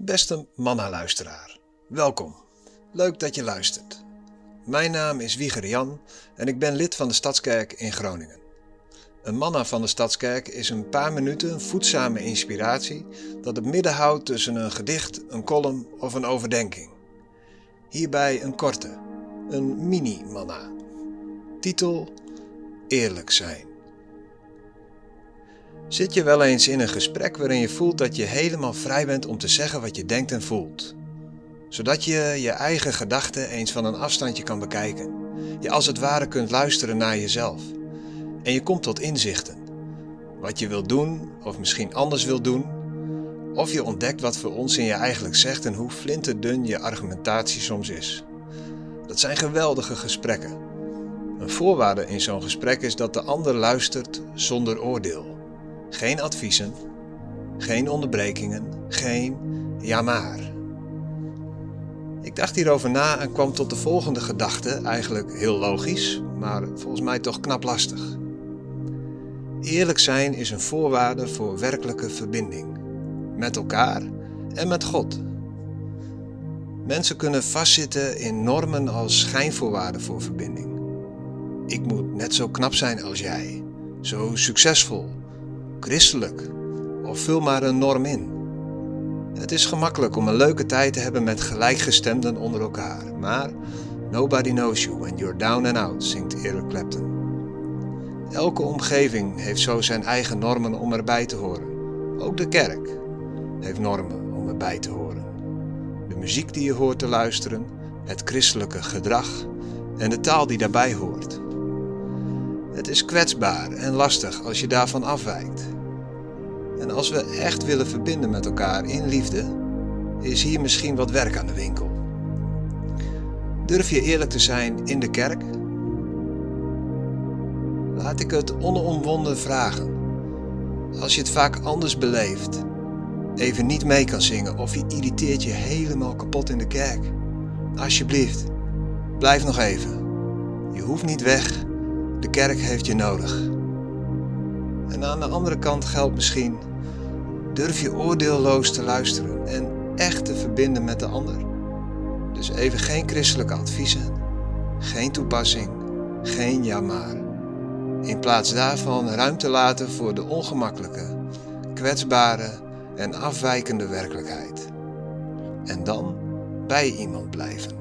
Beste Manna-luisteraar, welkom. Leuk dat je luistert. Mijn naam is Wieger Jan en ik ben lid van de Stadskerk in Groningen. Een manna van de Stadskerk is een paar minuten voedzame inspiratie dat het midden houdt tussen een gedicht, een column of een overdenking. Hierbij een korte, een mini-manna. Titel Eerlijk zijn. Zit je wel eens in een gesprek waarin je voelt dat je helemaal vrij bent om te zeggen wat je denkt en voelt? Zodat je je eigen gedachten eens van een afstandje kan bekijken. Je als het ware kunt luisteren naar jezelf. En je komt tot inzichten. Wat je wil doen, of misschien anders wil doen. Of je ontdekt wat voor onzin je eigenlijk zegt en hoe flinterdun je argumentatie soms is. Dat zijn geweldige gesprekken. Een voorwaarde in zo'n gesprek is dat de ander luistert zonder oordeel. Geen adviezen, geen onderbrekingen, geen ja maar. Ik dacht hierover na en kwam tot de volgende gedachte, eigenlijk heel logisch, maar volgens mij toch knap lastig. Eerlijk zijn is een voorwaarde voor werkelijke verbinding, met elkaar en met God. Mensen kunnen vastzitten in normen als schijnvoorwaarden voor verbinding. Ik moet net zo knap zijn als jij, zo succesvol, christelijk of vul maar een norm in. Het is gemakkelijk om een leuke tijd te hebben met gelijkgestemden onder elkaar, maar nobody knows you when you're down and out, zingt Eric Clapton. Elke omgeving heeft zo zijn eigen normen om erbij te horen. Ook de kerk heeft normen om erbij te horen. De muziek die je hoort te luisteren, het christelijke gedrag en de taal die daarbij hoort. Het is kwetsbaar en lastig als je daarvan afwijkt. En als we echt willen verbinden met elkaar in liefde, is hier misschien wat werk aan de winkel. Durf je eerlijk te zijn in de kerk? Laat ik het onomwonden vragen. Als je het vaak anders beleeft, even niet mee kan zingen of je irriteert je helemaal kapot in de kerk, alsjeblieft, blijf nog even. Je hoeft niet weg de kerk heeft je nodig. En aan de andere kant geldt misschien: durf je oordeelloos te luisteren en echt te verbinden met de ander. Dus even geen christelijke adviezen, geen toepassing, geen ja maar. In plaats daarvan ruimte laten voor de ongemakkelijke, kwetsbare en afwijkende werkelijkheid. En dan bij iemand blijven.